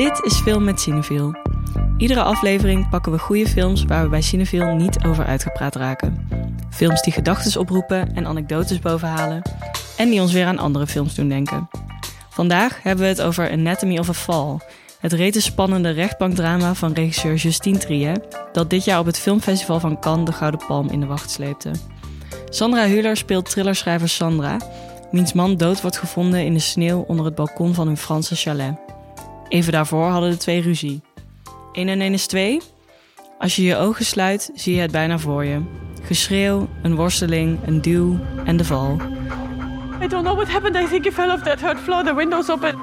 Dit is Film met Cineviel. Iedere aflevering pakken we goede films waar we bij Cineviel niet over uitgepraat raken. Films die gedachten oproepen en anekdotes bovenhalen. En die ons weer aan andere films doen denken. Vandaag hebben we het over Anatomy of a Fall. Het rete spannende rechtbankdrama van regisseur Justine Triet... dat dit jaar op het filmfestival van Cannes de Gouden Palm in de wacht sleepte. Sandra Hüller speelt thrillerschrijver Sandra... wiens man dood wordt gevonden in de sneeuw onder het balkon van hun Franse chalet. Even daarvoor hadden de twee ruzie. 1 en 1 is 2. Als je je ogen sluit, zie je het bijna voor je. Geschreeuw, een worsteling, een duw en de val. I don't know what happened. I think he fell off that third floor. The window's open.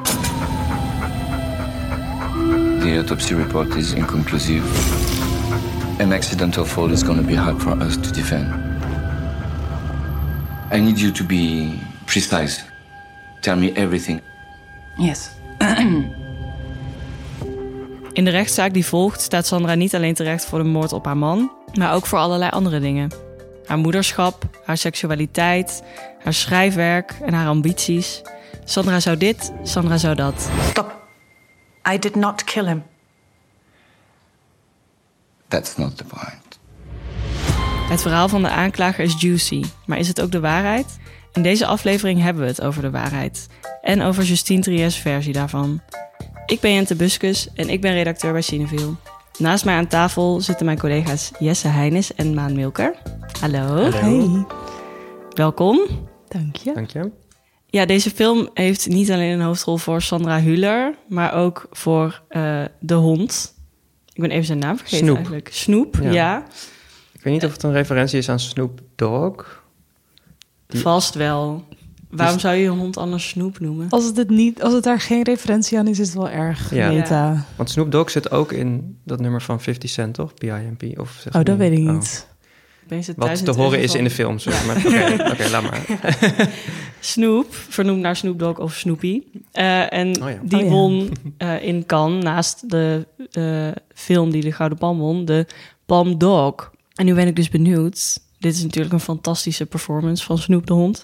The autopsy report is inconclusive. An accidental fall is going to be hard for us to defend. I need you to be precise. Tell me everything. Yes. In de rechtszaak die volgt staat Sandra niet alleen terecht voor de moord op haar man, maar ook voor allerlei andere dingen. Haar moederschap, haar seksualiteit, haar schrijfwerk en haar ambities. Sandra zou dit, Sandra zou dat. Stop. I did not kill him. That's not the point. Het verhaal van de aanklager is juicy, maar is het ook de waarheid? In deze aflevering hebben we het over de waarheid en over Justine Triers versie daarvan. Ik ben Jente Buskus en ik ben redacteur bij Cineville. Naast mij aan tafel zitten mijn collega's Jesse Heines en Maan Milker. Hallo. Hey. Welkom. Dank je. Dank je. Ja, deze film heeft niet alleen een hoofdrol voor Sandra Hüller, maar ook voor eh, de hond. Ik ben even zijn naam vergeten Snoep. eigenlijk. Snoep, ja. Ja. Ik weet niet of het een referentie is aan Snoop Dogg. Die- Vast wel. Waarom Dus- zou je je hond anders Snoep noemen? Als het, het niet, als het daar geen referentie aan is, is het wel erg Ja. meta. Want Snoop Dogg zit ook in dat nummer van 50 Cent, toch? PIMP? Of zeg Oh, dat weet ik Oh. niet. Wat te horen is van- in de film, sorry. Maar oké, oké, laat maar. Snoop, vernoemd naar Snoop Dogg of Snoopy. Eh, en Oh ja. die Oh ja. won eh, in Cannes, naast de eh, film die de Gouden Palm won, de Palm Dog. En nu ben ik dus benieuwd. Dit is natuurlijk een fantastische performance van Snoop de hond.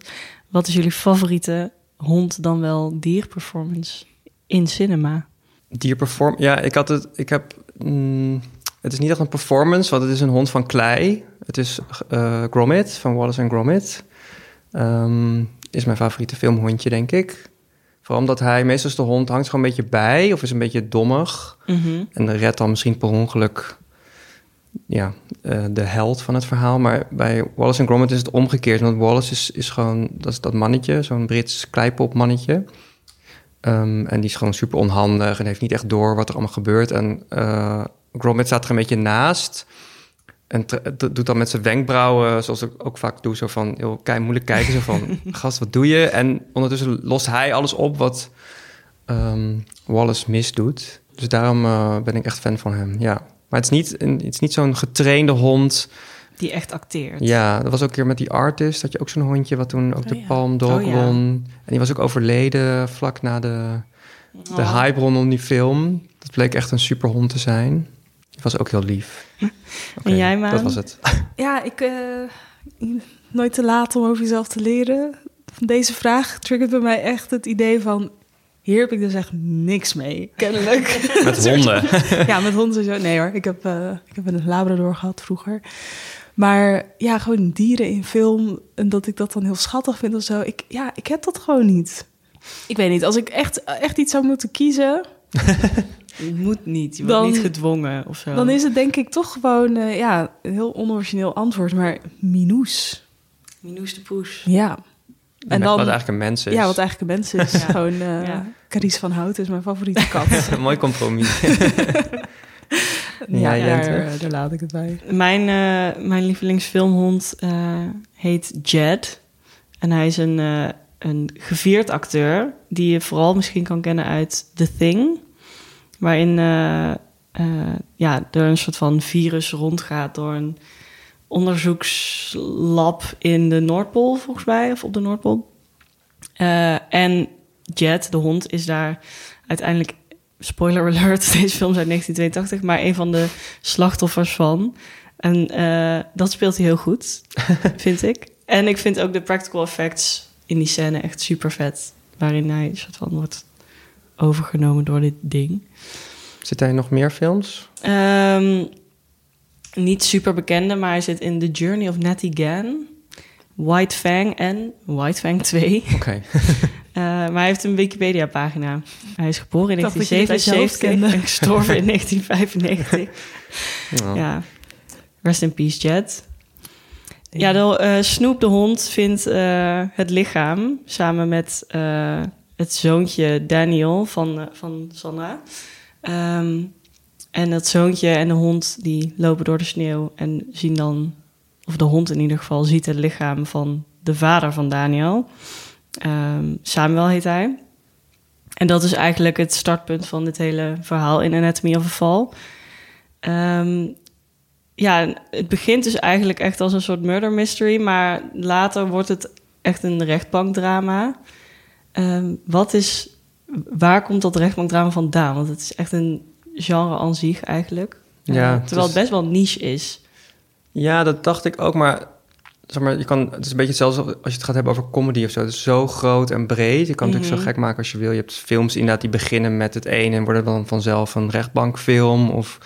Wat is jullie favoriete hond dan wel dierperformance in cinema? Dierperform... Ja, ik had het... Ik heb... mm, het is niet echt een performance, want het is een hond van klei. Het is eh Gromit, van Wallace en Gromit. Ehm, is mijn favoriete filmhondje, denk ik. Vooral omdat hij... Meestal is de hond hangt gewoon een beetje bij... of is een beetje dommig. Mhm. En redt dan misschien per ongeluk ja, eh, de held van het verhaal. Maar bij Wallace en Gromit is het omgekeerd. Want Wallace is, is gewoon, dat is dat mannetje, zo'n Brits kleipop mannetje. Ehm, en die is gewoon super onhandig en heeft niet echt door wat er allemaal gebeurt. En eh, Gromit staat er een beetje naast. En doet dan met zijn wenkbrauwen, zoals ik ook vaak doe, zo van heel kei, moeilijk kijken. Zo van, gast, wat doe je? En ondertussen lost hij alles op wat ehm, Wallace misdoet. Dus daarom eh, ben ik echt fan van hem, ja. Maar het is niet, een- het is niet zo'n getrainde hond. Die echt acteert. Ja, dat was ook een keer met die artist. Dat je ook zo'n hondje wat toen ook de ja. Palm Dog Oh ja. won. En die was ook overleden vlak na de, de Oh. hype rondom die film. Dat bleek echt een superhond te zijn. Die was ook heel lief. En jij, Maan? Dat was het. Ja, ik... eh, nooit te laat om over jezelf te leren. Van deze vraag triggert bij mij echt het idee van... Hier heb ik dus echt niks mee, kennelijk. Met honden. ja, met honden zo. Nee hoor, ik heb, eh, ik heb een labrador gehad vroeger. Maar ja, gewoon dieren in film. En dat ik dat dan heel schattig vind of zo. Ik, ja, ik heb dat gewoon niet. Ik weet niet, als ik echt, echt iets zou moeten kiezen... Je moet niet, je wordt niet gedwongen of zo. dan is het denk ik toch gewoon... eh, ja, een heel onorigineel antwoord, maar Minoes. Minoes de Poes. Ja. En dan, Wat eigenlijk een mens is. ja, wat eigenlijk een mens is. Ja. Gewoon, eh Ja. Carice van Hout is mijn favoriete kat. een mooi compromis. ja, Ja, daar, Jente? daar laat ik het bij. Mijn, eh, mijn lievelingsfilmhond eh, heet Jed. En hij is een, eh, een gevierd acteur die je vooral misschien kan kennen uit The Thing. Waarin eh, eh, ja, er een soort van virus rondgaat door een onderzoekslab in de Noordpool, volgens mij, of op de Noordpool. Eh, en Jet, de hond, is daar uiteindelijk, spoiler alert, deze film is uit 1982, maar een van de slachtoffers van. En eh, dat speelt hij heel goed, vind ik. En ik vind ook de practical effects in die scène echt super vet. Waarin hij een soort van wordt overgenomen door dit ding. Zit hij nog meer films? Ehm, niet super bekende, maar hij zit in The Journey of Natty Gann, White Fang en White Fang 2. Oké. Eh, maar hij heeft een Wikipedia-pagina. Hij is geboren in Ik dacht dat je dit uit je hoofd 1977 kende. en gestorven in 1995. Nou, Ja. Rest in peace, Jet. Ja, de, Snoop de hond vindt eh, het lichaam samen met eh, het zoontje Daniel van, van Sandra. Ehm, en dat zoontje en de hond die lopen door de sneeuw en zien dan, of de hond in ieder geval, ziet het lichaam van de vader van Daniel. Ehm, Samuel heet hij. En dat is eigenlijk het startpunt van dit hele verhaal in Anatomy of a Fall. Ehm, ja, het begint dus eigenlijk echt als een soort murder mystery, maar later wordt het echt een rechtbankdrama. Ehm, wat is, waar komt dat rechtbankdrama vandaan? Want het is echt een genre aan zich eigenlijk. Eh, Ja, het terwijl is- het best wel niche is. Ja, dat dacht ik ook, maar, zeg maar je kan, het is een beetje hetzelfde als je het gaat hebben over comedy of zo. Het is zo groot en breed. Je kan het natuurlijk zo gek maken als je wil. Je hebt films inderdaad die beginnen met het ene en worden dan vanzelf een rechtbankfilm. Of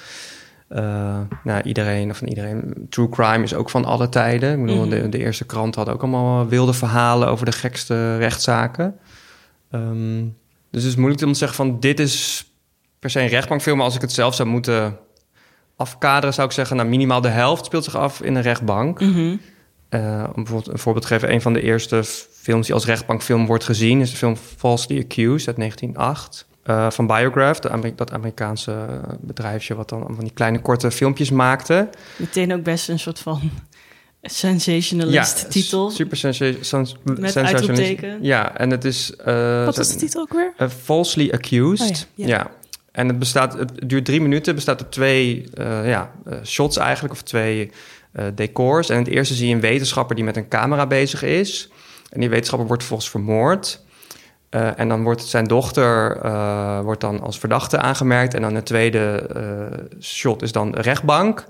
eh, nou, iedereen, of van iedereen. True crime is ook van alle tijden. Ik bedoel, Mhm. de, de eerste krant had ook allemaal wilde verhalen over de gekste rechtszaken. Ehm, dus het is moeilijk om te zeggen van dit is per se een rechtbankfilm. Maar als ik het zelf zou moeten afkaderen, zou ik zeggen, nou, minimaal de helft speelt zich af in een rechtbank. Mhm. Eh, om bijvoorbeeld een voorbeeld te geven, een van de eerste films die als rechtbankfilm wordt gezien, is de film Falsely Accused uit 1908. eh, van Biograph, Ameri- dat Amerikaanse bedrijfje wat dan van die kleine korte filmpjes maakte. Meteen ook best een soort van sensationalist titel. Super sensa- sens- Met sensationalist. uitroepteken. Ja, en het is... eh, Wat is de titel ook weer? falsely accused. Oh ja, ja, ja. En het bestaat, het duurt drie minuten, bestaat uit twee eh, ja, eh, shots eigenlijk, of twee eh, decors. En het eerste zie je een wetenschapper die met een camera bezig is. En die wetenschapper wordt vervolgens vermoord. En dan wordt zijn dochter wordt dan als verdachte aangemerkt. En dan de tweede shot is dan rechtbank.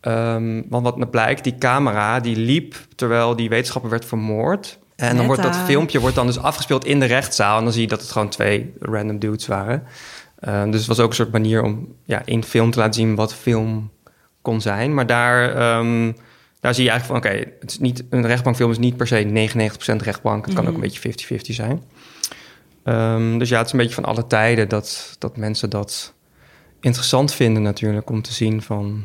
Ehm, want wat nou blijkt, die camera die liep terwijl die wetenschapper werd vermoord. En dan wordt dat filmpje wordt dan dus afgespeeld in de rechtszaal. En dan zie je dat het gewoon twee random dudes waren. Ehm, dus het was ook een soort manier om ja, in film te laten zien wat film kon zijn. Maar daar, ehm, daar zie je eigenlijk van, oké, het is niet een rechtbankfilm is niet per se 99% rechtbank. Het kan ook Mhm. een beetje 50-50 zijn. Ehm, dus ja, het is een beetje van alle tijden dat, dat mensen dat interessant vinden natuurlijk om te zien van...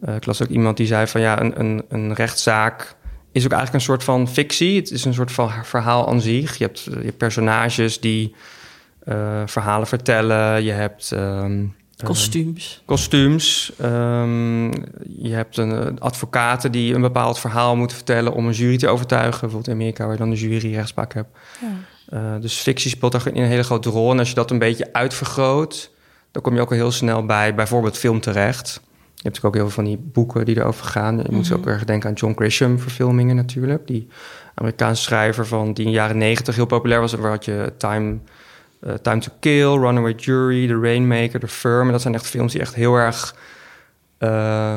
eh, ik las ook iemand die zei van ja, een, een, een rechtszaak is ook eigenlijk een soort van fictie. Het is een soort van verhaal aan zich. Je hebt, eh, je hebt personages die eh, verhalen vertellen. Je hebt... ehm, Kostuums. kostuums. Ehm, je hebt een eh, advocaten die een bepaald verhaal moeten vertellen om een jury te overtuigen. Bijvoorbeeld in Amerika waar je dan een jury rechtspraak hebt. Eh, dus fictie speelt daar een hele grote rol. En als je dat een beetje uitvergroot, dan kom je ook al heel snel bij bijvoorbeeld film terecht. Je hebt natuurlijk ook heel veel van die boeken die erover gaan. Je moet ook erg denken aan John Grisham verfilmingen natuurlijk. Die Amerikaanse schrijver van die in de jaren negentig heel populair was. Waar had je Time, eh, Time to Kill, Runaway Jury, The Rainmaker, The Firm. En dat zijn echt films die echt heel erg eh,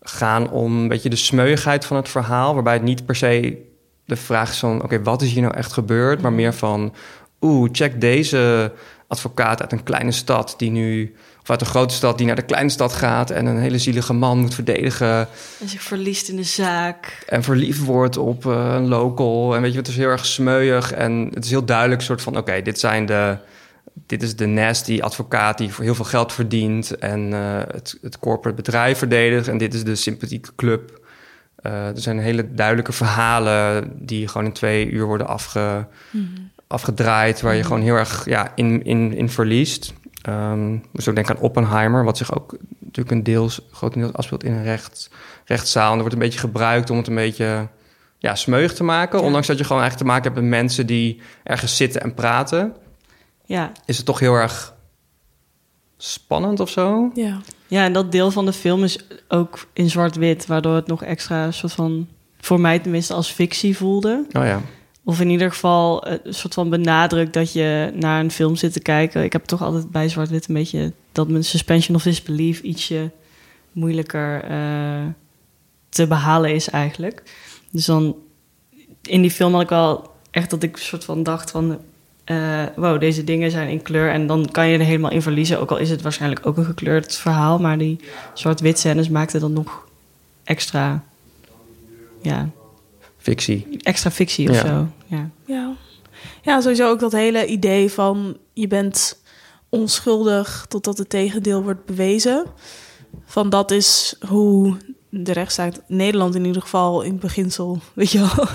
gaan om een beetje de smeuigheid van het verhaal. Waarbij het niet per se de vraag is van... oké, wat is hier nou echt gebeurd? Maar meer van... oeh, check deze advocaat uit een kleine stad die nu... of uit een grote stad die naar de kleine stad gaat... en een hele zielige man moet verdedigen... En zich verliest in de zaak. en verliefd wordt op eh, een local. En weet je, het is heel erg smeuig. En het is heel duidelijk soort van... oké, dit zijn de... Dit is de nasty advocaat die voor heel veel geld verdient... en eh, het, het corporate bedrijf verdedigt. En dit is de sympathieke club. Eh, er zijn hele duidelijke verhalen... die gewoon in twee uur worden afge, afgedraaid... waar je gewoon heel erg ja, in, in, in verliest. Ehm dus ook denk aan Oppenheimer... wat zich ook natuurlijk een deels, grotendeels afspeelt in een recht, rechtszaal. En er wordt een beetje gebruikt om het een beetje ja, smeug te maken. Ja. Ondanks dat je gewoon eigenlijk te maken hebt met mensen die ergens zitten en praten... Ja. is het toch heel erg spannend of zo. Ja. ja, en dat deel van de film is ook in zwart-wit, waardoor het nog extra soort van, voor mij tenminste, als fictie voelde. Oh ja. Of in ieder geval eh, een soort van benadrukt dat je naar een film zit te kijken. Ik heb toch altijd bij zwart-wit een beetje dat mijn suspension of disbelief ietsje moeilijker eh, te behalen is eigenlijk. Dus dan in die film had ik wel echt dat ik soort van dacht van... eh, wow, deze dingen zijn in kleur. En dan kan je er helemaal in verliezen. Ook al is het waarschijnlijk ook een gekleurd verhaal. Maar die zwart-wit scènes maakten dan nog extra, ja, Fictie. extra fictie of Ja. zo. Ja. Ja. ja, sowieso ook dat hele idee van je bent onschuldig totdat het tegendeel wordt bewezen. Van dat is hoe de rechtsstaat Nederland in ieder geval in beginsel, weet je wel,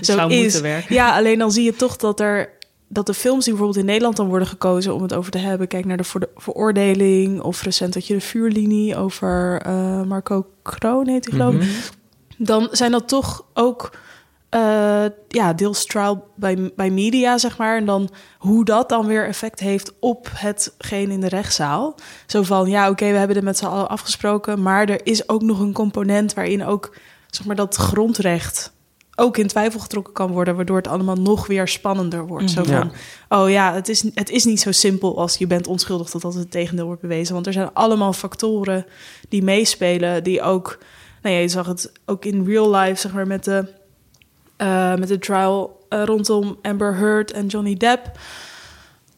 zo zou is. moeten werken. Ja, alleen dan zie je toch dat er dat de films die bijvoorbeeld in Nederland dan worden gekozen om het over te hebben, kijk naar de voor- veroordeling of recent had je de vuurlinie over eh, Marco Kroon heet hij geloof ik Mhm. dan zijn dat toch ook eh, ja, deels trial bij, bij media, zeg maar. En dan hoe dat dan weer effect heeft op hetgeen in de rechtszaal. Zo van, ja, oké, we hebben het met z'n allen afgesproken... maar er is ook nog een component waarin ook, zeg maar, dat grondrecht... ook in twijfel getrokken kan worden... waardoor het allemaal nog weer spannender wordt. Zo Ja. van, oh ja, het is, het is niet zo simpel als je bent onschuldig... totdat het tegendeel wordt bewezen. Want er zijn allemaal factoren die meespelen... die ook nou ja, je zag het ook in real life, zeg maar, met de, eh, met de trial eh, rondom Amber Heard en Johnny Depp.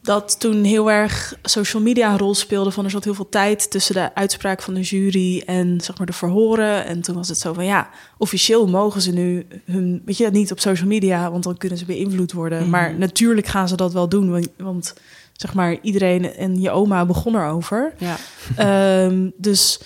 Dat toen heel erg social media een rol speelde. Van er zat heel veel tijd tussen de uitspraak van de jury en zeg maar de verhoren. En toen was het zo van ja, officieel mogen ze nu hun, weet je, niet op social media, want dan kunnen ze beïnvloed worden. Mhm. Maar natuurlijk gaan ze dat wel doen, want, want zeg maar iedereen en je oma begon erover. Ja. Ehm, dus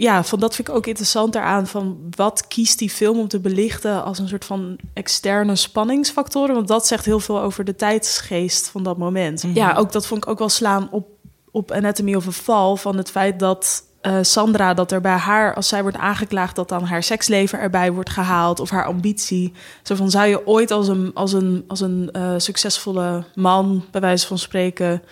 ja, van dat vind ik ook interessant daaraan. Van wat kiest die film om te belichten als een soort van externe spanningsfactoren? Want dat zegt heel veel over de tijdsgeest van dat moment. Mhm. Ja, ook dat vond ik ook wel slaan op, op Anatomy of a Fall. Van het feit dat eh, Sandra, dat er bij haar, als zij wordt aangeklaagd, dat dan haar seksleven erbij wordt gehaald of haar ambitie. Zo van zou je ooit als een, als een, als een eh, succesvolle man, bij wijze van spreken,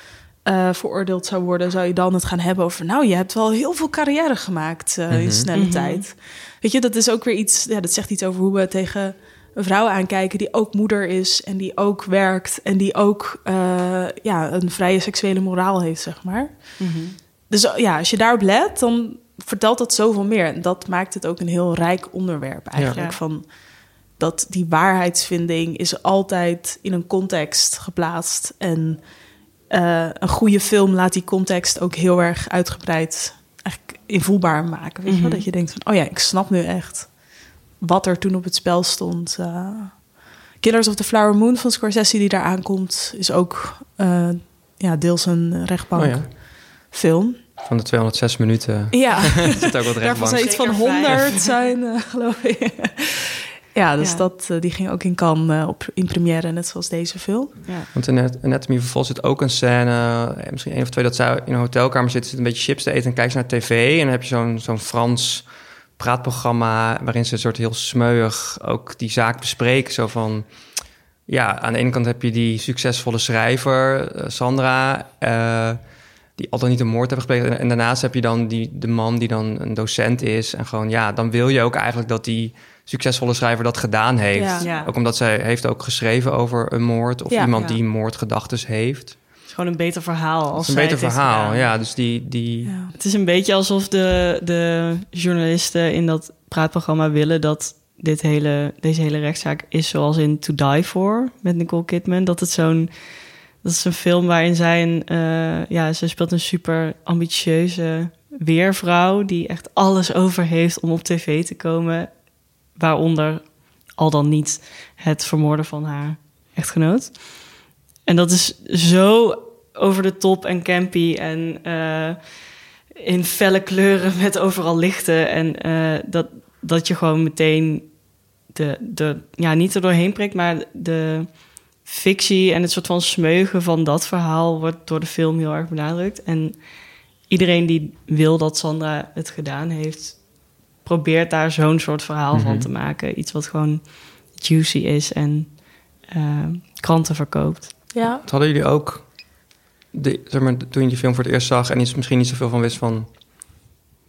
eh, veroordeeld zou worden, zou je dan het gaan hebben over, nou, je hebt wel heel veel carrière gemaakt eh, in Mhm. snelle Mhm. tijd. Weet je, dat is ook weer iets, ja, dat zegt iets over hoe we tegen een vrouw aankijken die ook moeder is en die ook werkt en die ook eh, ja, een vrije seksuele moraal heeft, zeg maar. Mhm. Dus ja, als je daarop let, dan vertelt dat zoveel meer. En dat maakt het ook een heel rijk onderwerp eigenlijk. Ja. Van dat die waarheidsvinding is altijd in een context geplaatst. En eh, een goede film laat die context ook heel erg uitgebreid eigenlijk invoelbaar maken. Weet je wel? Mhm. Dat je denkt van, oh ja, ik snap nu echt wat er toen op het spel stond. Eh, Killers of the Flower Moon van Scorsese die daar aankomt, is ook eh, ja, deels een rechtbank Oh ja. Van de 206 minuten Ja, zit ook wat daarvan zou iets van Zeker vijf. 100 zijn, eh, geloof ik. Ja, dus Ja. Dat, eh, die ging ook in Cannes eh, op, in première, net zoals deze film. Ja. Want in Anat- Anatomy Fall zit ook een scène, eh, misschien één of twee, dat zij in een hotelkamer zitten, zit een beetje chips te eten en kijkt ze naar tv. En dan heb je zo'n zo'n Frans praatprogramma waarin ze een soort heel smeuig ook die zaak bespreken. Zo van, ja, aan de ene kant heb je die succesvolle schrijver, Sandra, eh, die al dan niet een moord hebben gepleegd. En, en daarnaast heb je dan die, de man die dan een docent is. En gewoon, ja, dan wil je ook eigenlijk dat die succesvolle schrijver dat gedaan heeft. Ja. Ja. Ook omdat zij heeft ook geschreven over een moord of Ja. iemand Ja. die moordgedachtes heeft. Het is gewoon een beter verhaal. Als is een zij beter het verhaal. Ja, dus die, die Ja. Het is een beetje alsof de, de journalisten in dat praatprogramma willen dat dit hele, deze hele rechtszaak is zoals in To Die For met Nicole Kidman. Dat het zo'n. Dat is een film waarin zij een. eh, ja, ze speelt een super ambitieuze weervrouw die echt alles over heeft om op tv te komen. Waaronder al dan niet het vermoorden van haar echtgenoot. En dat is zo over de top en campy en eh, in felle kleuren met overal lichten. En eh, dat, dat je gewoon meteen de, de, ja, niet er doorheen prikt, maar de fictie en het soort van smeugen van dat verhaal wordt door de film heel erg benadrukt. En iedereen die wil dat Sandra het gedaan heeft, probeert daar zo'n soort verhaal van Mhm. te maken. Iets wat gewoon juicy is en eh, kranten verkoopt. Ja. hadden jullie ook, de, zeg maar, toen je die film voor het eerst zag en iets misschien niet zoveel van wist van,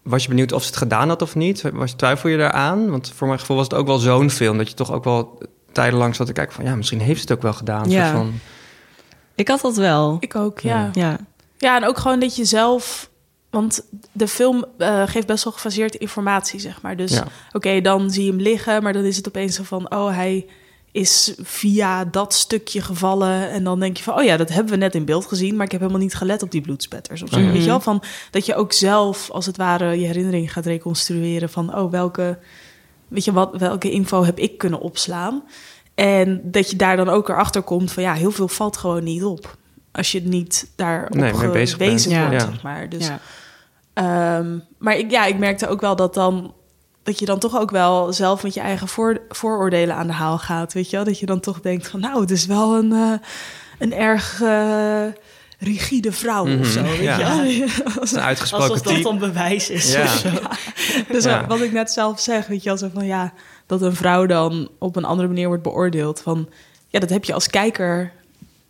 was je benieuwd of ze het gedaan had of niet? Was, twijfel je daaraan? Want voor mijn gevoel was het ook wel zo'n film dat je toch ook wel tijdenlang zat te kijken van, ja, misschien heeft ze het ook wel gedaan. Ja. soort van, Ik had dat wel. Ik ook, ja. Ja. Ja, en ook gewoon dat je zelf... Want de film eh, geeft best wel gefaseerde informatie, zeg maar. Dus ja. oké, dan zie je hem liggen, maar dan is het opeens zo van... oh, hij is via dat stukje gevallen. En dan denk je van, oh ja, dat hebben we net in beeld gezien, maar ik heb helemaal niet gelet op die bloedspetters of zo. Mhm. Weet je wel? Van, dat je ook zelf, als het ware, je herinnering gaat reconstrueren van, oh, welke, weet je wat, welke info heb ik kunnen opslaan? En dat je daar dan ook erachter komt van, ja, heel veel valt gewoon niet op. Als je niet daarop Nee, mee bezig gewezen bent. wordt, Ja. zeg maar. Dus, ja. Ehm, maar ik, ja, ik merkte ook wel dat dan dat je dan toch ook wel zelf met je eigen voor, vooroordelen aan de haal gaat, weet je wel? Dat je dan toch denkt van, nou, het is wel een, eh, een erg eh, rigide vrouw Mhm, of zo, weet ja. je wel? Dat is een uitgesproken Alsof dat dan bewijs is Ja. of zo. Dus Ja. wat ik net zelf zeg, weet je wel, zo van ja, dat een vrouw dan op een andere manier wordt beoordeeld. Van ja, dat heb je als kijker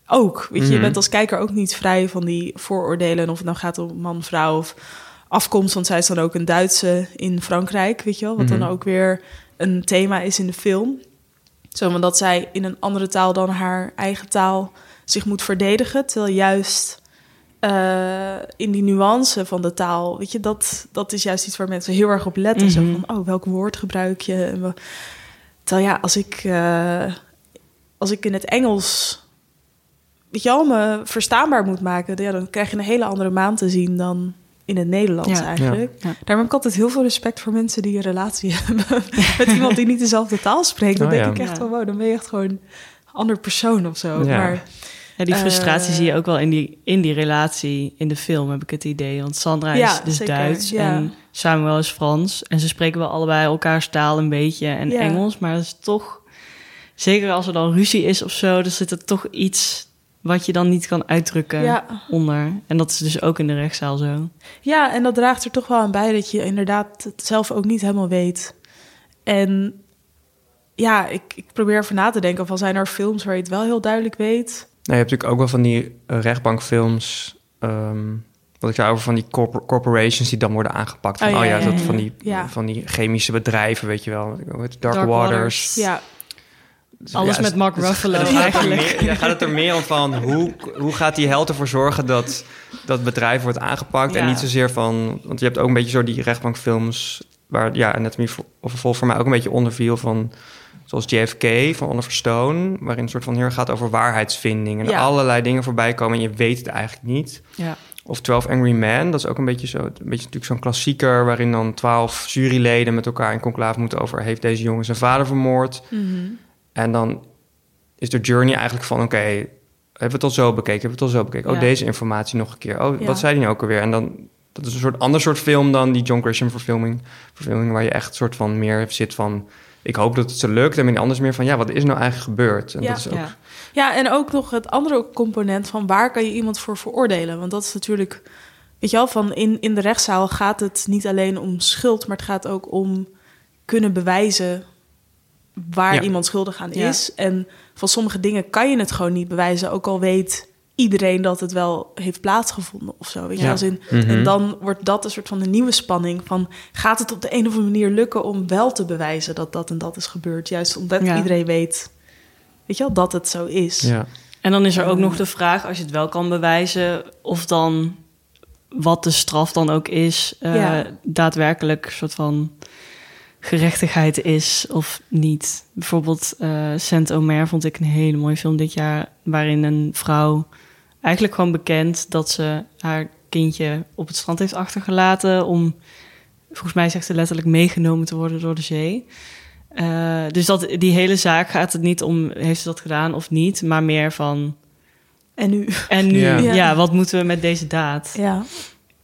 ook. Weet je, je Mhm. bent als kijker ook niet vrij van die vooroordelen. En of het nou gaat om man, vrouw of afkomst. Want zij is dan ook een Duitse in Frankrijk, weet je wel. Wat dan Mhm. ook weer een thema is in de film. Zo, want dat zij in een andere taal dan haar eigen taal zich moet verdedigen. Terwijl juist eh, in die nuance van de taal, weet je, dat, dat is juist iets waar mensen heel erg op letten. Zo Mhm. van, oh, welk woord gebruik je? En we- Terwijl ja, als ik, eh, als ik in het Engels, weet je wel, me verstaanbaar moet maken, ja, dan krijg je een hele andere maan te zien dan in het Nederlands Ja. eigenlijk. Ja. Daarom heb ik altijd heel veel respect voor mensen die een relatie hebben met iemand die niet dezelfde taal spreekt. Dan Oh, denk ja. ik echt van, wow, dan ben je echt gewoon een ander persoon of zo. Ja. Maar Ja, die frustratie Eh, zie je ook wel in die, in die relatie in de film, heb ik het idee. Want Sandra Ja, is dus zeker, Duits ja. en Samuel is Frans. En ze spreken wel allebei elkaars taal een beetje en Ja. Engels. Maar het is toch, zeker als er dan ruzie is of zo, dan zit er toch iets wat je dan niet kan uitdrukken ja. onder. En dat is dus ook in de rechtszaal zo. Ja, en dat draagt er toch wel aan bij dat je inderdaad het zelf ook niet helemaal weet. En ja, ik, ik probeer even na te denken van zijn er films waar je het wel heel duidelijk weet. Nou, je hebt natuurlijk ook wel van die eh, rechtbankfilms. ehm, wat ik zei over van die corpor- corporations die dan worden aangepakt. Van, Oh, oh, ja, ja, ja, dat ja. van, die, Ja. van die chemische bedrijven, weet je wel. Dark, Dark Waters. Waters. Ja, Alles ja, met dus- Mark dus- Ruffalo eigenlijk. meer- gaat het er meer om van hoe, hoe gaat die held ervoor zorgen dat dat bedrijf wordt aangepakt. En niet zozeer van, want je hebt ook een beetje zo die rechtbankfilms waar ja, Anatomy of Vol voor mij ook een beetje onder viel van zoals JFK van Oliver Stone, waarin een soort van heel gaat over waarheidsvinding en Ja. allerlei dingen voorbij komen en je weet het eigenlijk niet. Ja. Of 12 Angry Men, dat is ook een beetje zo, een beetje natuurlijk zo'n klassieker waarin dan 12 juryleden met elkaar in conclave moeten over heeft deze jongen zijn vader vermoord. Mhm. En dan is de journey eigenlijk van... oké, hebben we het al zo bekeken? Hebben we het al zo bekeken? Ja. Oh, deze informatie nog een keer. Oh, Ja. wat zei hij nou ook alweer? En dan... Dat is een soort ander soort film dan die John Grisham verfilming. Verfilming waar je echt soort van meer zit van... Ik hoop dat het ze lukt. En die anders meer van... Ja, wat is nou eigenlijk gebeurd? En Ja. dat is ook... Ja. ja, en ook nog het andere component van waar kan je iemand voor veroordelen? Want dat is natuurlijk, weet je wel, van in, in de rechtszaal gaat het niet alleen om schuld, maar het gaat ook om kunnen bewijzen waar Ja. iemand schuldig aan Ja. is. En van sommige dingen kan je het gewoon niet bewijzen, ook al weet iedereen dat het wel heeft plaatsgevonden of zo. Weet je, Ja. als in, Mhm. En dan wordt dat een soort van een nieuwe spanning van... gaat het op de een of andere manier lukken om wel te bewijzen dat dat en dat is gebeurd? Juist omdat Ja. iedereen weet, weet je wel, dat het zo is. Ja. En dan is er ook nog de vraag, als je het wel kan bewijzen, of dan wat de straf dan ook is, eh, Ja. daadwerkelijk een soort van gerechtigheid is of niet. Bijvoorbeeld eh Saint Omer vond ik een hele mooie film dit jaar, waarin een vrouw eigenlijk gewoon bekend dat ze haar kindje op het strand heeft achtergelaten om, volgens mij zegt ze letterlijk, meegenomen te worden door de zee. Eh, dus dat, die hele zaak gaat het niet om, heeft ze dat gedaan of niet, maar meer van, En nu, en nu. Ja. wat moeten we met deze daad? ja.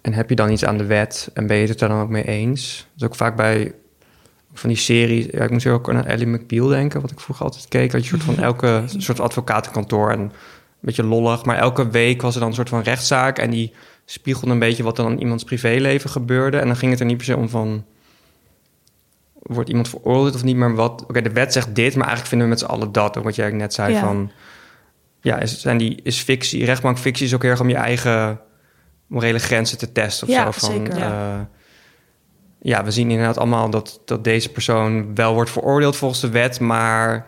En heb je dan iets aan de wet en ben je het er dan ook mee eens? Dat is ook vaak bij van die series. Ja, ik moet ook aan Ellie McBeal denken, wat ik vroeger altijd keek. Dat je soort van elke soort advocatenkantoor en een beetje lollig, maar elke week was er dan een soort van rechtszaak en die spiegelde een beetje wat er dan in iemands privéleven gebeurde. En dan ging het er niet per se om van wordt iemand veroordeeld of niet, maar wat. Oké, de wet zegt dit, maar eigenlijk vinden we met z'n allen dat. Ook wat jij net zei Ja. van. Ja, is, zijn die, is fictie, rechtbankfictie is ook heel erg om je eigen morele grenzen te testen of Ja, zo. Van, zeker. ja. Ja, we zien inderdaad allemaal dat, dat deze persoon wel wordt veroordeeld volgens de wet, maar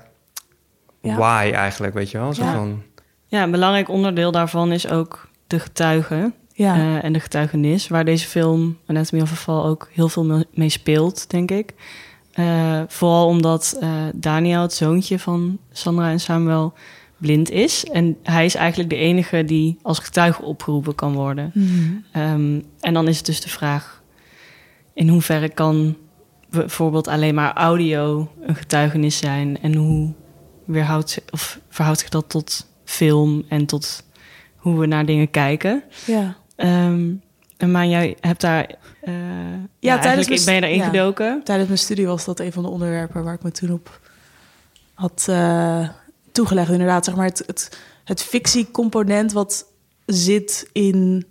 Ja. why eigenlijk, weet je wel? Zo Ja. van, Ja, een belangrijk onderdeel daarvan is ook de getuige Ja. eh, en de getuigenis, waar deze film Anatomy of a Fall ook heel veel me- mee speelt, denk ik. Eh, vooral omdat eh, Daniel, het zoontje van Sandra en Samuel, blind is. En hij is eigenlijk de enige die als getuige opgeroepen kan worden. Ehm, en dan is het dus de vraag: in hoeverre kan bijvoorbeeld alleen maar audio een getuigenis zijn? En hoe weerhoudt, of verhoudt zich dat tot film en tot hoe we naar dingen kijken? Ja. Ehm, en maar jij hebt daar. eh ja, tijdens eigenlijk mijn- ben je daarin ja. gedoken. Tijdens mijn studie was dat een van de onderwerpen waar ik me toen op had eh, toegelegd. Inderdaad, zeg maar het, het, het fictiecomponent wat zit in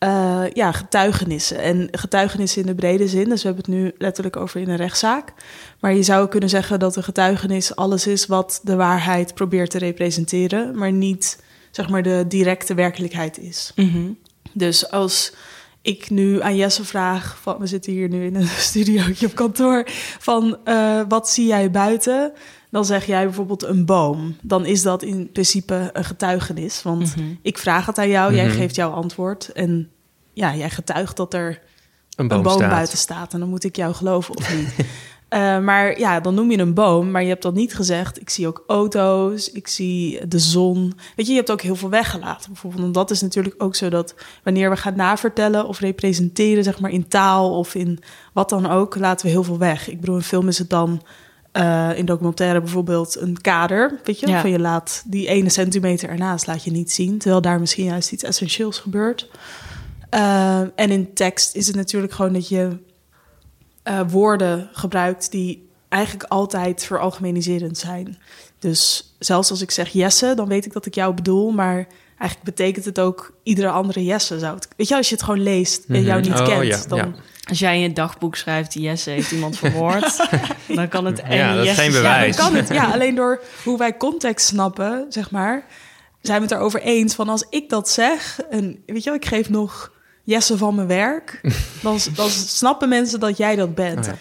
eh, ja, getuigenissen. En getuigenissen in de brede zin. Dus we hebben het nu letterlijk over in een rechtszaak. Maar je zou kunnen zeggen dat een getuigenis alles is wat de waarheid probeert te representeren, maar niet zeg maar de directe werkelijkheid is. Mhm. Dus als ik nu aan Jesse vraag, van, we zitten hier nu in een studiootje op kantoor, van eh, wat zie jij buiten? Dan zeg jij bijvoorbeeld een boom. Dan is dat in principe een getuigenis. Want Mhm. ik vraag het aan jou, jij Mhm. geeft jouw antwoord. En ja, jij getuigt dat er Een boom, een boom buiten staat. En dan moet ik jou geloven of niet. Eh, maar ja, dan noem je een boom. Maar je hebt dan niet gezegd, ik zie ook auto's, ik zie de zon. Weet je, je hebt ook heel veel weggelaten bijvoorbeeld. En dat is natuurlijk ook zo dat wanneer we gaan navertellen of representeren, zeg maar in taal of in wat dan ook, laten we heel veel weg. Ik bedoel, in film is het dan eh, in documentaire bijvoorbeeld een kader. Weet je, Ja. van je laat die ene centimeter ernaast laat je niet zien. Terwijl daar misschien juist iets essentieels gebeurt. Eh, en in tekst is het natuurlijk gewoon dat je eh, woorden gebruikt die eigenlijk altijd veralgemeniserend zijn. Dus zelfs als ik zeg Jesse, dan weet ik dat ik jou bedoel, maar eigenlijk betekent het ook iedere andere Jesse. Zou het, weet je, als je het gewoon leest en jou Mhm. niet Oh, kent, ja, dan ja. Als jij in je dagboek schrijft, Jesse heeft iemand vermoord, dan kan het en Ja, dat is geen zijn. Ja, dan bewijs. kan het. Ja, alleen door hoe wij context snappen, zeg maar, zijn we het erover eens van als ik dat zeg en weet je wel, ik geef nog Jesse van mijn werk, dan, dan snappen mensen dat jij dat bent. Oh ja.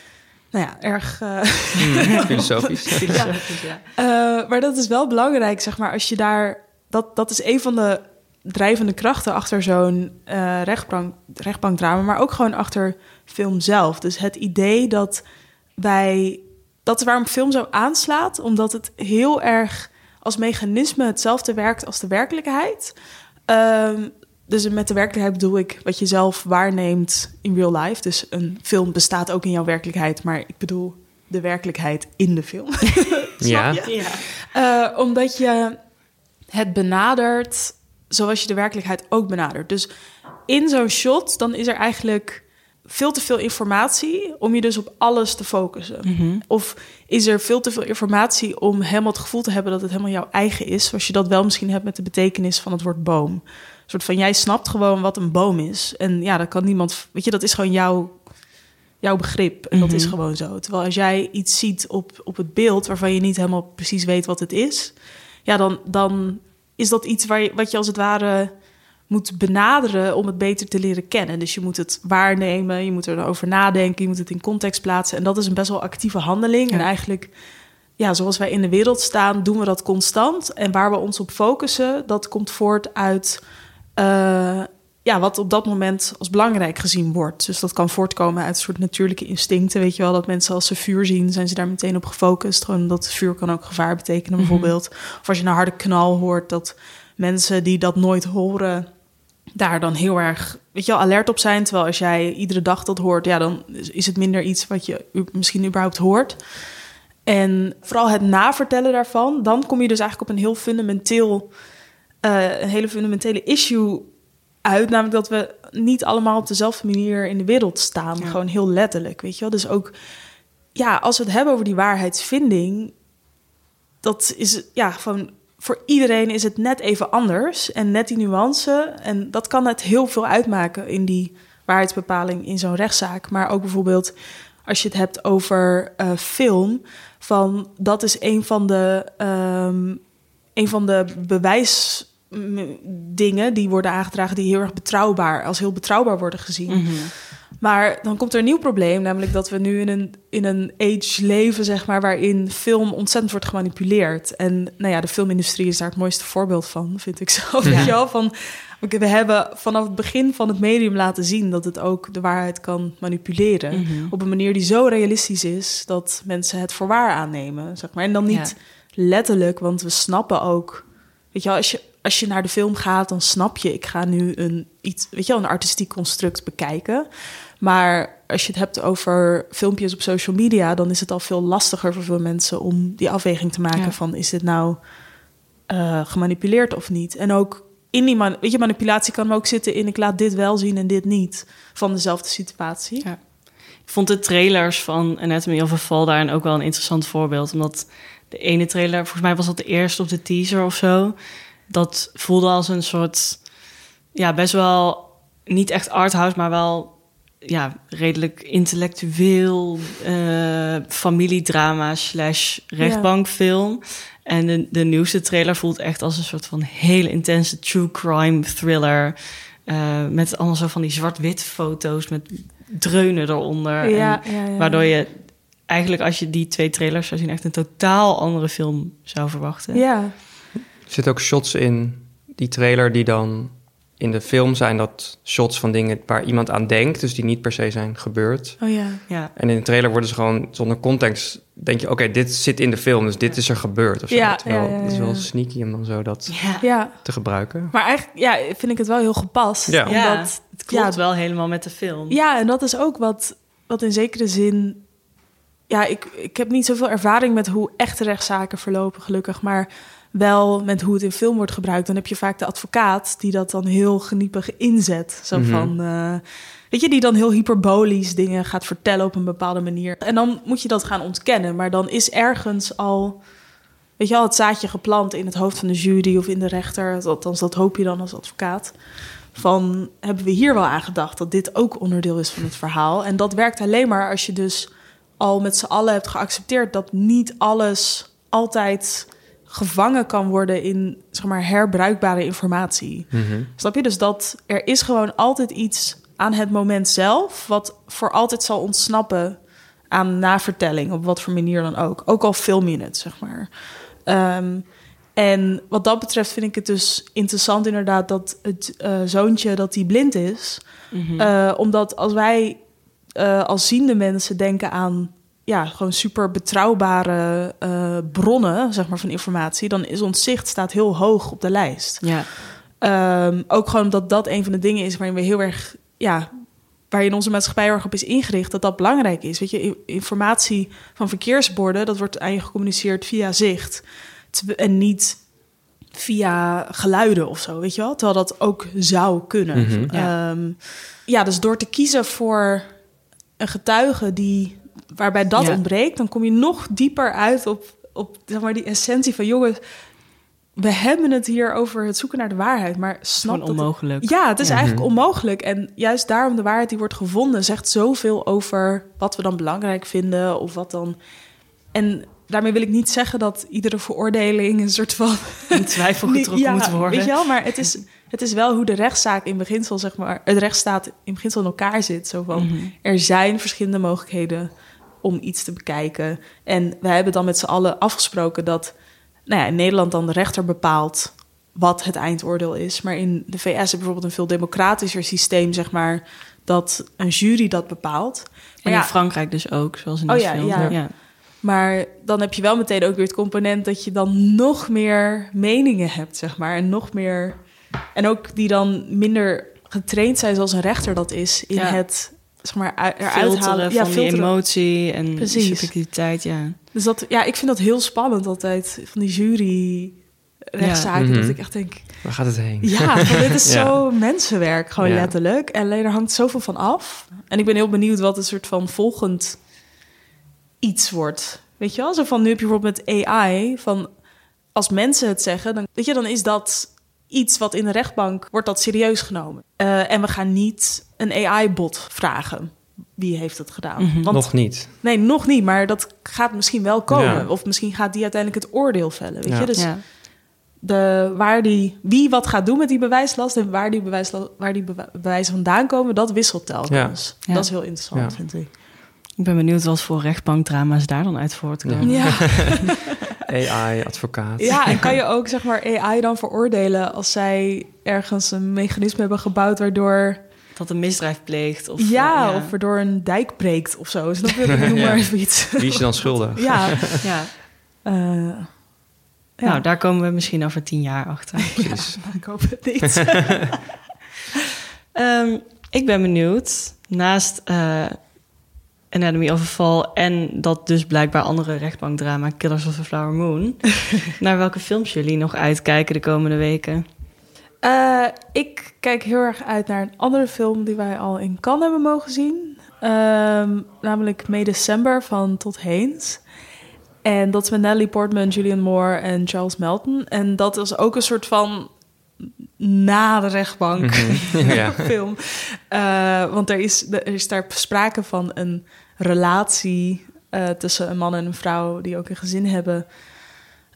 Nou ja, erg. eh, Hmm, filosofisch. Filosofisch, ja. eh, maar dat is wel belangrijk, zeg maar, als je daar. Dat, dat is een van de drijvende krachten achter zo'n eh rechtbank, rechtbankdrama, maar ook gewoon achter film zelf. Dus het idee dat wij. Dat is waarom film zo aanslaat, omdat het heel erg als mechanisme hetzelfde werkt als de werkelijkheid. Ehm, dus met de werkelijkheid bedoel ik wat je zelf waarneemt in real life. Dus een film bestaat ook in jouw werkelijkheid, maar ik bedoel de werkelijkheid in de film. Ja. Snap je? Eh, omdat je het benadert zoals je de werkelijkheid ook benadert. Dus in zo'n shot, dan is er eigenlijk veel te veel informatie om je dus op alles te focussen. Mhm. Of is er veel te veel informatie om helemaal het gevoel te hebben dat het helemaal jouw eigen is, zoals je dat wel misschien hebt met de betekenis van het woord boom. Een soort van jij snapt gewoon wat een boom is. En ja, dat kan niemand, weet je, dat is gewoon jouw, jouw begrip. En dat is Mhm. gewoon zo. Terwijl als jij iets ziet op, op het beeld waarvan je niet helemaal precies weet wat het is, ja, dan, dan is dat iets waar je, wat je als het ware moet benaderen om het beter te leren kennen. Dus je moet het waarnemen, je moet erover nadenken, je moet het in context plaatsen. En dat is een best wel actieve handeling. Ja. En eigenlijk, ja, zoals wij in de wereld staan, doen we dat constant. En waar we ons op focussen, dat komt voort uit eh, ja, wat op dat moment als belangrijk gezien wordt. Dus dat kan voortkomen uit een soort natuurlijke instincten. Weet je wel, dat mensen als ze vuur zien, zijn ze daar meteen op gefocust. Gewoon dat vuur kan ook gevaar betekenen, Mhm. bijvoorbeeld. Of als je een harde knal hoort, dat mensen die dat nooit horen, daar dan heel erg, weet je wel, alert op zijn. Terwijl als jij iedere dag dat hoort, ja, dan is- het minder iets wat je misschien überhaupt hoort. En vooral het navertellen daarvan, dan kom je dus eigenlijk op een heel fundamenteel, eh, een hele fundamentele issue uit. Namelijk dat we niet allemaal op dezelfde manier in de wereld staan. Ja. Gewoon heel letterlijk, weet je wel. Dus ook, ja, als we het hebben over die waarheidsvinding, dat is, ja, gewoon voor iedereen is het net even anders. En net die nuance. En dat kan het heel veel uitmaken in die waarheidsbepaling in zo'n rechtszaak. Maar ook bijvoorbeeld als je het hebt over eh, film. Van dat is een van de, ehm, een van de bewijsdingen die worden aangedragen, die heel erg betrouwbaar, als heel betrouwbaar worden gezien. Mhm. Maar dan komt er een nieuw probleem, namelijk dat we nu in een, in een age leven, zeg maar, waarin film ontzettend wordt gemanipuleerd. En nou ja, de filmindustrie is daar het mooiste voorbeeld van, vind ik wel? Van, we hebben vanaf het begin van het medium laten zien dat het ook de waarheid kan manipuleren. Op een manier die zo realistisch is dat mensen het voor waar aannemen. Zeg maar. En dan niet letterlijk, want we snappen ook. Weet je wel, als je, als je naar de film gaat, dan snap je, ik ga nu een, iets, weet je wel, een artistiek construct bekijken. Maar als je het hebt over filmpjes op social media, dan is het al veel lastiger voor veel mensen om die afweging te maken Ja. van is dit nou eh, gemanipuleerd of niet? En ook in die man, weet je, manipulatie kan ook zitten in ik laat dit wel zien en dit niet van dezelfde situatie. Ja. Ik vond de trailers van Anatomy of a Fall daarin ook wel een interessant voorbeeld. Omdat de ene trailer, volgens mij was dat de eerste of de teaser of zo. Dat voelde als een soort, ja, best wel niet echt arthouse, maar wel ja, redelijk intellectueel eh, familiedrama slash rechtbankfilm. En de, de nieuwste trailer voelt echt als een soort van hele intense true crime thriller. eh, met allemaal zo van die zwart-wit foto's met dreunen eronder. Ja, En ja, ja. Waardoor je eigenlijk als je die twee trailers zou zien... echt een totaal andere film zou verwachten. Ja, Er zitten ook shots in die trailer die dan in de film zijn dat shots van dingen waar iemand aan denkt, dus die niet per se zijn gebeurd. oh ja. Ja, En in de trailer worden ze gewoon zonder context, denk je, oké, dit zit in de film, dus dit is er gebeurd. Of zo. Ja, Terwijl ja, ja, het is wel ja. sneaky om dan zo dat ja. Ja, te gebruiken. maar eigenlijk ja, vind ik het wel heel gepast. Ja. Ja, Omdat, het klopt ja, wel helemaal met de film. Ja, en dat is ook wat, wat in zekere zin. Ja, ik, ik heb niet zoveel ervaring met hoe echte rechtszaken verlopen, gelukkig. Maar wel met hoe het in film wordt gebruikt. Dan heb je vaak de advocaat die dat dan heel geniepig inzet. Zo Mhm. van. eh, weet je, die dan heel hyperbolisch dingen gaat vertellen op een bepaalde manier. En dan moet je dat gaan ontkennen. Maar dan is ergens al. Weet je al, het zaadje geplant in het hoofd van de jury of in de rechter. Althans, dat hoop je dan als advocaat van hebben we hier wel aan gedacht dat dit ook onderdeel is van het verhaal. En dat werkt alleen maar als je dus al met z'n allen hebt geaccepteerd dat niet alles altijd gevangen kan worden in zeg maar herbruikbare informatie. Mhm. Snap je? Dus dat er is gewoon altijd iets aan het moment zelf wat voor altijd zal ontsnappen aan navertelling op wat voor manier dan ook. Ook al film je het, zeg maar. Ehm, en wat dat betreft vind ik het dus interessant inderdaad dat het eh, zoontje dat die blind is. Mhm. Eh, omdat als wij eh, als ziende mensen denken aan ja, gewoon super betrouwbare eh, bronnen zeg maar, van informatie, dan is ons zicht staat heel hoog op de lijst. ja. Ehm, ook gewoon omdat dat een van de dingen is waarin we heel erg, ja, waarin onze maatschappij erg op is ingericht, dat dat belangrijk is. Weet je, informatie van verkeersborden, dat wordt aan je gecommuniceerd via zicht en niet via geluiden of zo, weet je wel? Terwijl dat ook zou kunnen. Mhm. Ja. Ehm, ja, dus door te kiezen voor een getuige die, waarbij dat Ja. ontbreekt, dan kom je nog dieper uit op, op zeg maar, die essentie van jongens. We hebben het hier over het zoeken naar de waarheid, maar snap Gewoon dat het- ja, het is Ja. eigenlijk onmogelijk. En juist daarom de waarheid die wordt gevonden... zegt zoveel over wat we dan belangrijk vinden of wat dan... En daarmee wil ik niet zeggen dat iedere veroordeling een soort van... In twijfel getrokken Ja, moet worden. Weet je wel, maar het is, het is wel hoe de rechtszaak in beginsel, zeg maar... het rechtsstaat in beginsel in elkaar zit. Zo van, Mhm. er zijn verschillende mogelijkheden om iets te bekijken. En wij hebben dan met z'n allen afgesproken dat... Nou ja, in Nederland dan de rechter bepaalt wat het eindoordeel is. Maar in de VS is bijvoorbeeld een veel democratischer systeem, zeg maar... dat een jury dat bepaalt. En Maar in ja, Frankrijk dus ook, zoals in Oh ja, film. ja. Maar dan heb je wel meteen ook weer het component dat je dan nog meer meningen hebt, zeg maar. En nog meer. En ook die dan minder getraind zijn zoals een rechter dat is in Ja. het zeg maar eruit Filteren halen. van die emotie en Precies. subjectiviteit, ja. Dus dat, ja, ik vind dat heel spannend altijd van die jury rechtszaken. Ja. Dat Mhm. ik echt denk, Waar gaat het heen? ja, dit is Ja. zo mensenwerk, gewoon Ja. letterlijk. En alleen er hangt zoveel van af. En ik ben heel benieuwd wat een soort van volgend iets wordt. Weet je wel? Zo van nu heb je bijvoorbeeld met AI, van als mensen het zeggen, dan, weet je, dan is dat iets wat in de rechtbank wordt dat serieus genomen. Eh, en we gaan niet een AI-bot vragen. Wie heeft het gedaan? Mhm. Want, Nog niet. Nee, nog niet, maar dat gaat misschien wel komen. Ja. Of misschien gaat die uiteindelijk het oordeel vellen. Weet Ja. je? Dus ja. de, waar die, wie wat gaat doen met die bewijslast en waar die, bewijslast, waar die bewijzen vandaan komen, dat wisselt telkens. Ja. Dat is heel interessant, Ja. vind ik. Ik ben benieuwd wat voor rechtbankdrama's daar dan uit voortkomen. Ja. AI-advocaat. ja, en kan je ook zeg maar AI dan veroordelen als zij ergens een mechanisme hebben gebouwd waardoor Dat een misdrijf pleegt. Of, ja, eh, of waardoor een dijk breekt of zo. Snap je? Noem Ja. maar even iets. Wie is je dan schuldig? Ja, ja. eh, ja. Nou, daar komen we misschien over tien jaar achter. Precies. ik hoop het niet. Ehm, ik ben benieuwd, naast eh, Anatomy of a Fall... en dat dus blijkbaar andere rechtbankdrama... Killers of the Flower Moon... naar welke films jullie nog uitkijken de komende weken. Eh, ik kijk heel erg uit naar een andere film die wij al in Cannes hebben mogen zien. Ehm, namelijk May December van Todd Haynes. En dat is met Natalie Portman, Julian Moore en Charles Melton. En dat is ook een soort van na de rechtbank Mhm. Ja. film. Eh, want er is, er is daar sprake van een relatie eh, tussen een man en een vrouw die ook een gezin hebben.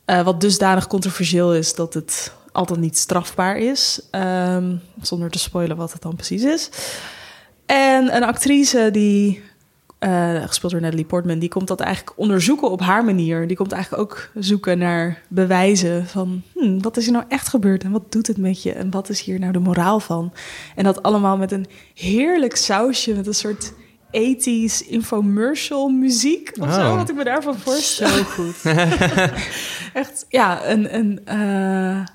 eh, wat dusdanig controversieel is dat het altijd niet strafbaar is. Ehm, zonder te spoilen wat het dan precies is. En een actrice die, eh, gespeeld door Natalie Portman, die komt dat eigenlijk onderzoeken op haar manier. Die komt eigenlijk ook zoeken naar bewijzen van hmm, wat is er nou echt gebeurd en wat doet het met je en wat is hier nou de moraal van? En dat allemaal met een heerlijk sausje, met een soort ethisch infomercial muziek of zo, Oh. wat ik me daarvan voorstel. Zo goed. Echt, ja, een, een, eh,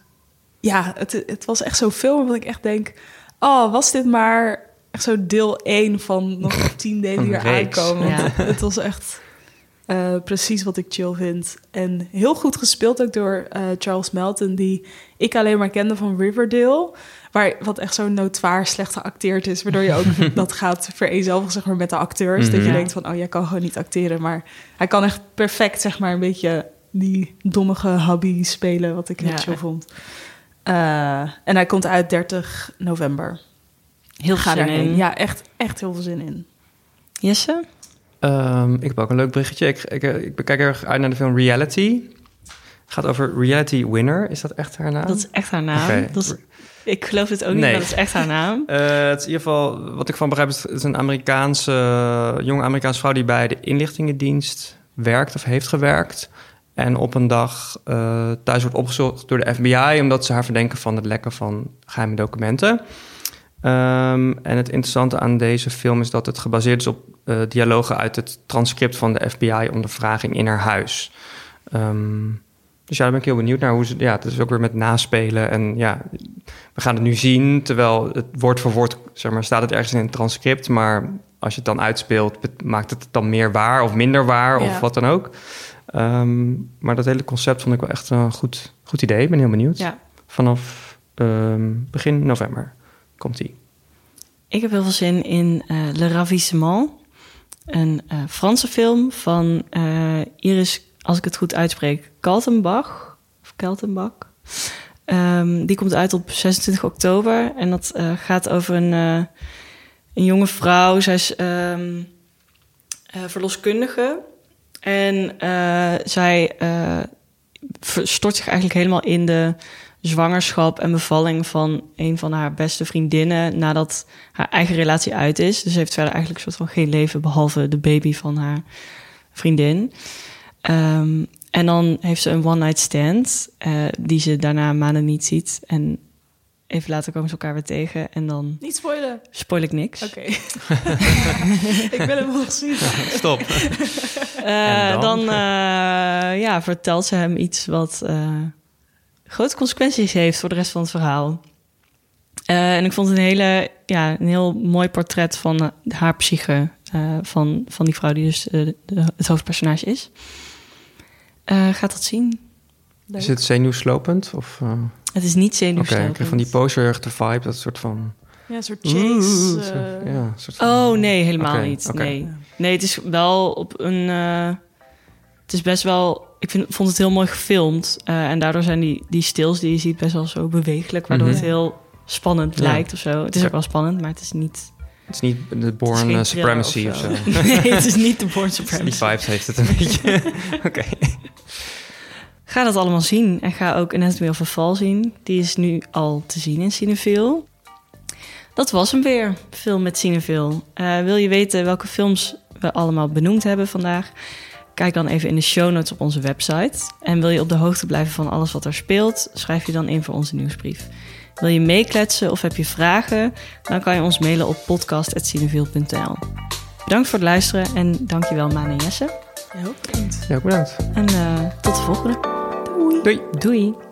ja het, het was echt zo'n film waarvan ik echt denk... oh, was dit maar echt zo deel 1 van nog tien delen die er aankomen. Want Ja. Het was echt eh, precies wat ik chill vind. En heel goed gespeeld ook door eh, Charles Melton... die ik alleen maar kende van Riverdale... Waar, wat echt zo noodwaar slecht geacteerd is... waardoor je ook dat gaat vereenzelvigen zeg maar, met de acteurs. Dat je Mhm. denkt van, oh, jij kan gewoon niet acteren. Maar hij kan echt perfect, zeg maar, een beetje die dommige hobby spelen, wat ik heel Ja. chill vond. Eh, en hij komt uit 30 november. Heel Ga zin in. Ja, echt, echt heel veel zin in. Jesse? Ehm, ik heb ook een leuk berichtje. Ik, ik, ik kijk erg uit naar de film Reality. Het gaat over Reality Winner. Is dat echt haar naam? Dat is echt haar naam. Dat is, ik geloof het ook niet, Nee. maar dat is echt haar naam. Eh, het is in ieder geval, wat ik van begrijp, is het is een Amerikaanse, jonge Amerikaanse vrouw die bij de inlichtingendienst werkt of heeft gewerkt. En op een dag eh, thuis wordt opgezocht door de FBI omdat ze haar verdenken van het lekken van geheime documenten. Ehm, en het interessante aan deze film is dat het gebaseerd is op eh, dialogen uit het transcript van de FBI-ondervraging in haar huis. Ehm, dus ja, daar ben ik heel benieuwd naar hoe ze. Ja, het is ook weer met naspelen. En ja, we gaan het nu zien, terwijl het woord voor woord, zeg maar, staat het ergens in het transcript. Maar als je het dan uitspeelt, maakt het het dan meer waar of minder waar Ja. of wat dan ook. Ehm, maar dat hele concept vond ik wel echt een goed, goed idee. Ik ben heel benieuwd. Ja. Vanaf begin november komt die. Ik heb heel veel zin in eh, Le Ravissement. Een eh, Franse film van eh, Iris, als ik het goed uitspreek, Kaltenbach. Of Kaltenbach. Ehm, die komt uit op 26 oktober. En dat gaat over een, een jonge vrouw. Zij is ehm, eh, verloskundige. En zij stort zich eigenlijk helemaal in de zwangerschap en bevalling van een van haar beste vriendinnen nadat haar eigen relatie uit is. Dus ze heeft verder eigenlijk een soort van geen leven behalve de baby van haar vriendin. Ehm, en dan heeft ze een one-night stand eh, die ze daarna maanden niet ziet. En even later komen ze elkaar weer tegen en dan Niet spoilen. spoil ik niks. Oké. ik wil hem nog zien. Stop. Eh, En dan dan? eh, ja, vertelt ze hem iets wat eh, grote consequenties heeft voor de rest van het verhaal. Eh, en ik vond het een, hele, ja, een heel mooi portret van eh, haar psyche. eh, van, van die vrouw die dus de- het hoofdpersonage is. Eh, gaat dat zien? Leuk. Is het zenuwslopend? Of, Het is niet Oké, zenuwslopend. ik kreeg van die poster heel erg de vibe, dat soort van... Ja, een soort chase. Oeh, zo- ja, een soort van- Oh nee, helemaal Oké, niet. oké. Nee. nee, het is wel op een. eh, het is best wel. Ik vind, vond het heel mooi gefilmd. eh, en daardoor zijn die, die stils die je ziet best wel zo bewegelijk. Waardoor Mhm. het heel spannend Ja. lijkt of zo. Het is ook wel spannend, maar het is niet. Het is niet de Born eh, Supremacy of zo. nee, het is niet de Born Die Supremacy. vibes heeft het een beetje. Oké. Ga dat allemaal zien en ga ook Anatomy of a Fall zien. Die is nu al te zien in Cineville. Dat was hem weer, film met Cineville. Uh, wil je weten welke films we allemaal benoemd hebben vandaag? Kijk dan even in de show notes op onze website. En wil je op de hoogte blijven van alles wat er speelt, schrijf je dan in voor onze nieuwsbrief. Wil je meekletsen of heb je vragen? Dan kan je ons mailen op podcast.cineville.nl. Bedankt voor het luisteren en dankjewel Maan en Jesse. Heel bedankt. Ja, ook bedankt. En uh, tot de volgende. Doei. Doei.